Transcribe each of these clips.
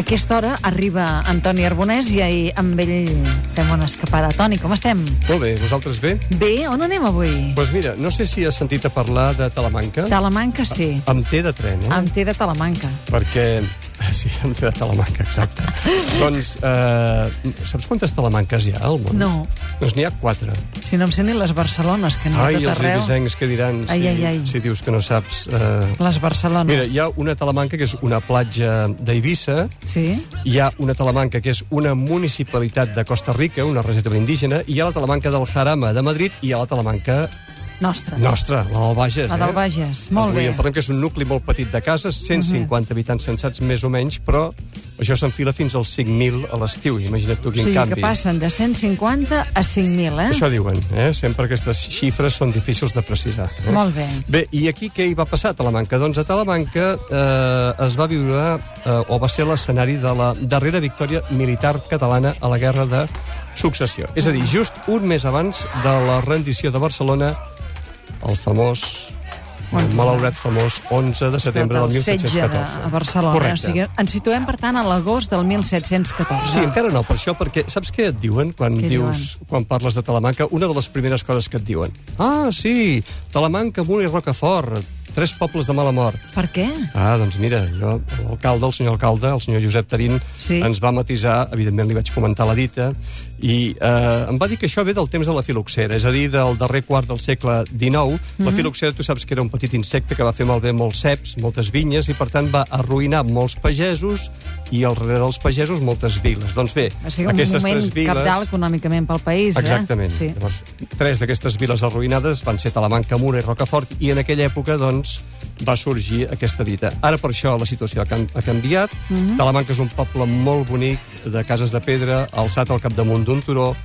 A aquesta hora arriba Antoni Arbonès i ahir amb ell fem una escapada. Toni, com estem? Molt bé, vosaltres bé? Bé, on anem avui? Doncs pues mira, no sé si has sentit a parlar de Talamanca. Talamanca, sí. Amb T de tren, eh? Amb T de Talamanca. Perquè... Sí, T de Talamanca, exacte. doncs, eh, saps quantes Talamanques hi ha al món? No. Doncs n'hi ha quatre. Si no em sé ni les Barcelones, que n'hi ha Ai, tot els arreu. ibisencs que diran Ai, si, ai, ai. si dius que no saps... Eh... Les Barcelones. Mira, hi ha una Talamanca que és una platja d'Eivissa, Sí? hi ha una Talamanca que és una municipalitat de Costa Rica, una reserva indígena, i hi ha la Talamanca del Jarama de Madrid i hi ha la Talamanca Nostra. nostra, la del Bages. La del eh? Bages. Molt Avui bé. en parlem que és un nucli molt petit de cases, 150 habitants censats més o menys, però això s'enfila fins als 5.000 a l'estiu. Imagina't tu O quin sigui canvi. que passen de 150 a 5.000, eh? Això diuen, eh? Sempre aquestes xifres són difícils de precisar. Eh? Molt bé. Bé, i aquí què hi va passar a Talamanca? Doncs a Talamanca eh, es va viure, eh, o va ser l'escenari de la darrera victòria militar catalana a la Guerra de Successió. És a dir, just un mes abans de la rendició de Barcelona, el famós, el malaurat famós 11 de setembre del del setge de 1714. a Barcelona. Correcte. O sigui, ens situem, per tant, a l'agost del 1714. Sí, encara no, per això, perquè saps què et diuen quan Què dius, quan parles de Talamanca? Una de les primeres coses que et diuen. Ah, sí, Talamanca, Muna i Rocafort, tres pobles de mala mort. Per què? Ah, doncs mira, jo, l'alcalde, el senyor alcalde, el senyor Josep Tarín, Sí. ens va matisar, evidentment li vaig comentar la dita, i eh, em va dir que això ve del temps de la filoxera, és a dir, del darrer quart del segle XIX. La filoxera, tu saps que era un petit insecte que va fer malbé molts ceps, moltes vinyes, i per tant va arruïnar molts pagesos i al darrere dels pagesos moltes viles. Doncs bé, ser un aquestes tres viles... capdalt econòmicament pel país, Exactament. eh? Sí. Llavors, tres d'aquestes viles arruïnades van ser Talamanca, Mura i Rocafort, i en aquella època, doncs, va sorgir aquesta dita. Ara, per això, la situació ha, ha canviat. Mm Mhm. -hmm. Talamanca és un poble molt bonic, de cases de pedra, alçat al capdamunt d'un turó,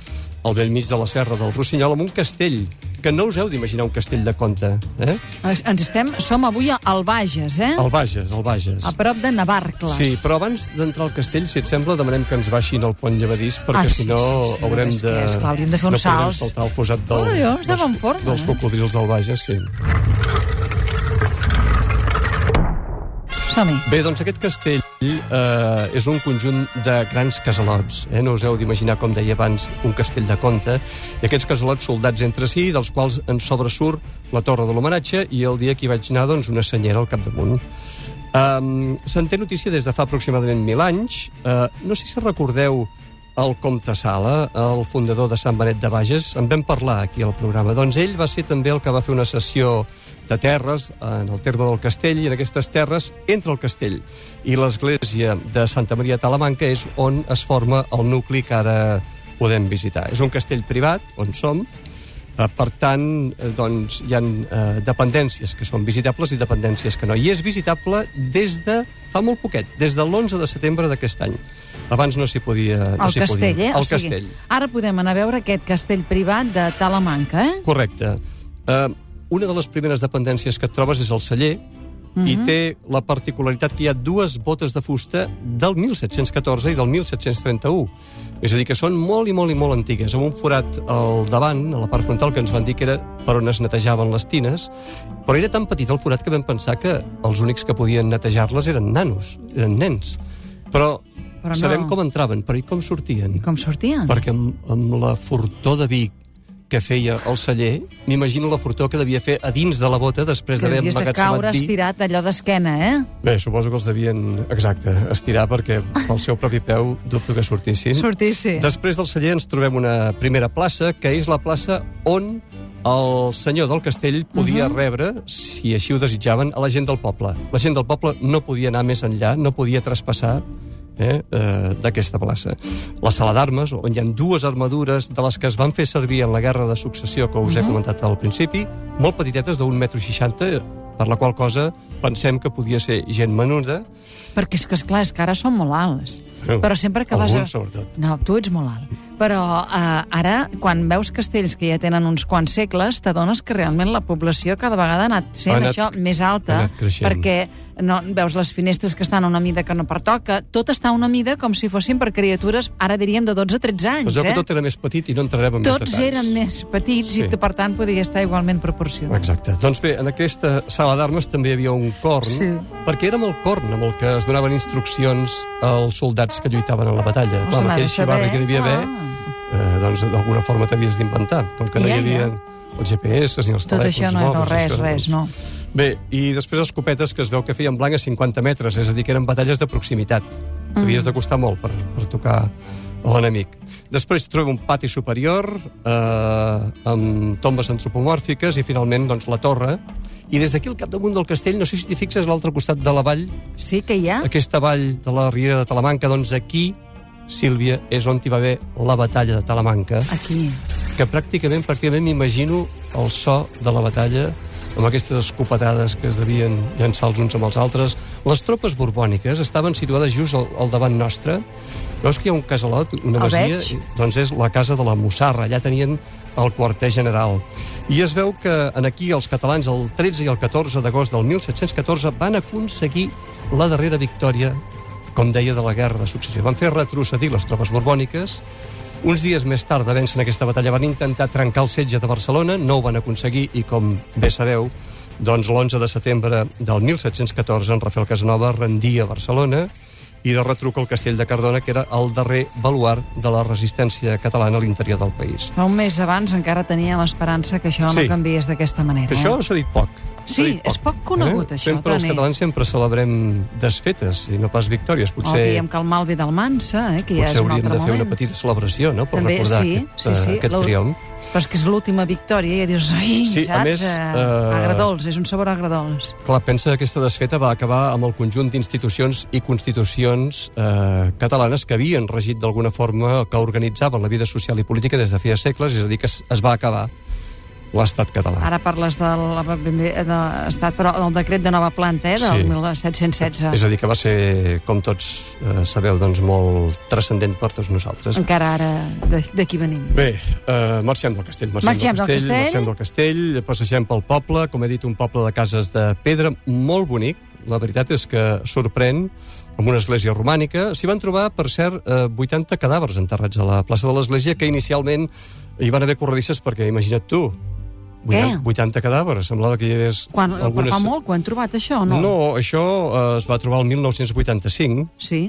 al vell mig de la serra del Rossinyol, amb un castell, que no us heu d'imaginar un castell de conte, eh? Ens estem, som avui al Bages, eh? El Bages, el Bages. A prop de Navarcles. Sí, però abans d'entrar al castell, si et sembla, demanem que ens baixin el pont llevadís, perquè Ah, sí, si no sí, sí, haurem és que, de... esclar, hauríem de fer uns no podrem salts. saltar el fosat del, Oh, jo dels, forma, dels eh? cocodrils del Bages, sí. Som-hi. Bé, doncs aquest castell eh, és un conjunt de grans casalots. Eh? No us heu d'imaginar, com deia abans, un castell de conte. I aquests casalots soldats entre si, dels quals en sobresurt la torre de l'homenatge i el dia que hi vaig anar, doncs, una senyera al capdamunt. Um, Se'n té notícia des de fa aproximadament mil anys. Uh, no sé si recordeu el comte Sala, el fundador de Sant Benet de Bages, en vam parlar aquí al programa. Doncs ell va ser també el que va fer una sessió de terres en el terme del castell, i en aquestes terres, entre el castell i l'església de Santa Maria de Talamanca, és on es forma el nucli que ara podem visitar. És un castell privat, on som, per tant, eh, doncs, hi ha eh, dependències que són visitables i dependències que no. I és visitable des de fa molt poquet, des de l'11 de setembre d'aquest any. Abans no s'hi podia... No El castell, podia. eh? El castell. ara podem anar a veure aquest castell privat de Talamanca, eh? Correcte. Uh, una de les primeres dependències que et trobes és el celler, Mhm. i té la particularitat que hi ha dues botes de fusta del 1714 i del 1731. És a dir, que són molt i molt i molt antigues, amb un forat al davant, a la part frontal, que ens van dir que era per on es netejaven les tines, però era tan petit el forat que vam pensar que els únics que podien netejar-les eren nanos, eren nens. Però, Però no. sabem com entraven, però i com sortien? I com sortien? Perquè amb, amb la fortor de vi que feia el celler, m'imagino la fortor que devia fer a dins de la bota després d'haver havies de caure emmagatzemat vi. estirat allò d'esquena, eh? Bé, suposo que els devien, exacte, estirar perquè pel seu propi peu dubto que sortissin. Sortir, sí. Després del celler ens trobem una primera plaça, que és la plaça on el senyor del castell podia uh -huh. rebre, si així ho desitjaven, a la gent del poble. La gent del poble no podia anar més enllà, no podia traspassar eh, eh, d'aquesta plaça. La sala d'armes, on hi ha dues armadures de les que es van fer servir en la Guerra de Successió, que us uh -huh. he comentat al principi, molt petitetes, d'un metro seixanta, per la qual cosa pensem que podia ser gent menuda. Perquè és que, esclar, és que ara són molt alts. Bueno, Però sempre que vas a... alguns, sobretot. No, tu ets molt alt. Però eh, ara, quan veus castells que ja tenen uns quants segles, t'adones que realment la població cada vegada ha anat sent Ha anat- això més alta, perquè no, veus les finestres que estan a una mida que no pertoca, tot està a una mida com si fossin per criatures, ara diríem de 12 a 13 anys, veu eh? que tot era més petit i no entrarem en més Tots detalls. eren més petits Sí. i, per tant, podia estar igualment proporcionat. Exacte. Doncs bé, en aquesta sala d'armes també hi havia un corn, Sí. perquè era amb el corn amb el que es donaven instruccions als soldats que lluitaven a la batalla. Us Clar, amb aquell xivarri que hi devia haver, Ah. eh, doncs d'alguna forma t'havies d'inventar. Com que no Ja, hi havia ja. els GPS ni els Tot telèfons això no, no, mòbils. res, això, res, doncs. no. Bé, i després escopetes que es veu que feien blanc a 50 metres, és a dir, que eren batalles de proximitat. Mm. Havies de costar molt per, per tocar l'enemic. Després trobem un pati superior eh, amb tombes antropomòrfiques i finalment doncs, la torre. I des d'aquí al capdamunt del castell, no sé si t'hi fixes, a l'altre costat de la vall, Sí que hi ha? aquesta vall de la Riera de Talamanca, doncs aquí, Sílvia, és on hi va haver la batalla de Talamanca Aquí. que pràcticament, pràcticament m'imagino el so de la batalla amb aquestes escopetades que es devien llançar els uns amb els altres. Les tropes borbòniques estaven situades just al, al davant nostre. Veus que hi ha un casalot, una masia? Doncs és la casa de la Mussarra. Allà tenien el quarter general. I es veu que en aquí els catalans el 13 i el 14 d'agost del 1714 van aconseguir la darrera victòria com deia, de la guerra de successió. Van fer retrocedir les tropes borbòniques. Uns dies més tard de vèncer en aquesta batalla van intentar trencar el setge de Barcelona, no ho van aconseguir i, com bé sabeu, doncs l'11 de setembre del 1714 en Rafael Casanova rendia Barcelona i de retruc el castell de Cardona, que era el darrer baluart de la resistència catalana a l'interior del país. Fa un mes abans encara teníem esperança que això Sí. no canviés d'aquesta manera. Que això eh? s'ha dit poc. Sí, dit és poc conegut, això, Sempre els Toni. catalans sempre celebrem desfetes i no pas victòries. O Potser... diem que el mal ve del mansa, eh, que ja Potser és un hauríem altre de fer moment. una petita celebració, no?, per També, recordar sí, aquest, sí, sí, eh, aquest l'u- triomf. Però és que és l'última victòria i dius, ai, Sí, a saps? més, Eh, eh, Agradols, és un sabor agradols. Clar, pensa que aquesta desfeta va acabar amb el conjunt d'institucions i constitucions eh, catalanes que havien regit d'alguna forma, que organitzaven la vida social i política des de feia segles, és a dir, que es, es va acabar l'estat català. Ara parles de l'estat, però del decret de nova planta, eh, del Sí. 1716. És a dir, que va ser, com tots eh, sabeu, doncs molt transcendent per tots nosaltres. Encara ara de- d'aquí venim. Bé, uh, marxem del castell. Marxem del castell. Marxem del castell, passegem pel poble, com he dit, un poble de cases de pedra molt bonic. La veritat és que sorprèn, amb una església romànica. S'hi van trobar, per cert, eh, 80 cadàvers enterrats a la plaça de l'església, que inicialment hi van haver corredisses perquè, imagina't tu, 80, 80 cadàvers, semblava que hi hagués... Quan, Algunes... Fa molt ho han trobat, això, no? No, això eh, es va trobar el 1985, Sí,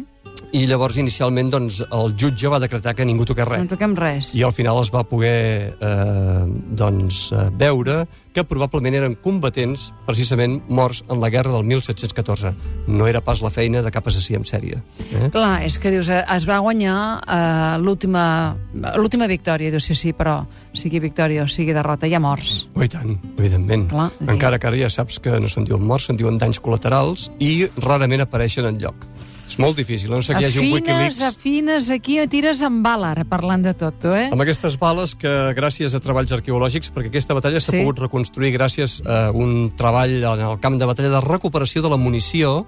i llavors inicialment doncs, el jutge va decretar que ningú toqués res no toquem res. i al final es va poder eh, doncs, eh, veure que probablement eren combatents precisament morts en la guerra del 1714. No era pas la feina de cap assassí en sèrie. Eh? Clar, és que dius, eh, es va guanyar eh, l'última victòria, dius, sí, sí, però sigui victòria o sigui derrota, hi ha morts. Oh, i tant, evidentment. Clar, Encara que ara ja saps que no se'n diuen morts, se'n diuen danys col·laterals i rarament apareixen en lloc. És molt difícil, no sé que hi hagi un Wikileaks... afines, aquí tires amb bala, ara, parlant de tot, tu, eh? Amb aquestes bales que, gràcies a treballs arqueològics, perquè aquesta batalla s'ha Sí. pogut reconstruir gràcies a un treball en el camp de batalla de recuperació de la munició,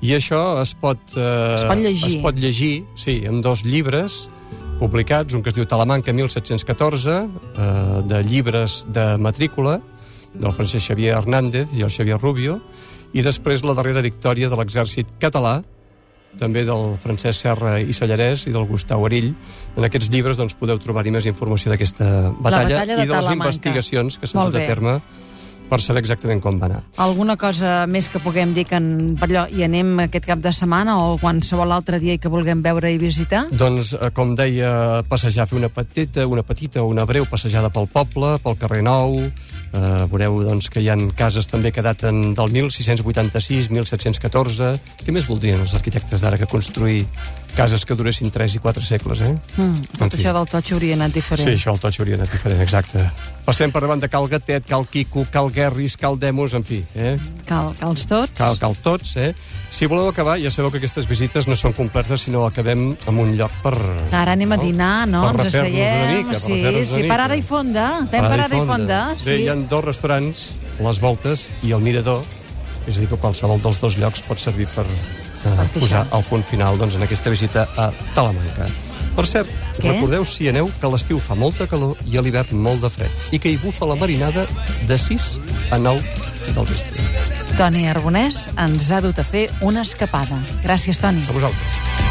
i això es pot... Eh, Es pot llegir. Es pot llegir, sí, en dos llibres publicats, un que es diu Talamanca 1714, eh, de llibres de matrícula, del Francesc Xavier Hernández i el Xavier Rubio, i després la darrera victòria de l'exèrcit català, també del Francesc Serra i Sallarès i del Gustau Arill. En aquests llibres doncs, podeu trobar-hi més informació d'aquesta batalla, batalla de i de les Talamanca. investigacions que s'han dut a terme per saber exactament com va anar. Alguna cosa més que puguem dir que en, per allò, hi anem aquest cap de setmana o qualsevol altre dia i que vulguem veure i visitar? Doncs, eh, com deia, passejar, fer una petita, una petita o una breu passejada pel poble, pel carrer Nou, eh, veureu doncs, que hi ha cases també que daten del 1686, 1714... Què més voldrien els arquitectes d'ara que construir cases que duressin 3 i 4 segles, eh? Mm, tot En fi. això del totxo hauria anat diferent. Sí, això el totxo hauria anat diferent, exacte. Passem per davant de Cal Gatet, Cal Quico, Cal Guerris, Cal Demos, en fi, eh? Cal, cals tots. Cal, cal tots, eh? Si voleu acabar, ja sabeu que aquestes visites no són completes, sinó acabem en un lloc per... Ara anem a dinar, no? Per Ens refer-nos una asseiem. mica, per sí, refer-nos sí, parada i fonda. Fem parada i fonda. Bé, Sí. hi ha dos restaurants, les voltes i el mirador, és a dir, que qualsevol dels dos llocs pot servir per, eh, posar el punt final doncs, en aquesta visita a Talamanca. Per cert, Què? recordeu, si aneu, que a l'estiu fa molta calor i a l'hivern molt de fred, i que hi bufa la marinada de 6 a 9 del vespre. Toni Arbonès ens ha dut a fer una escapada. Gràcies, Toni. A vosaltres.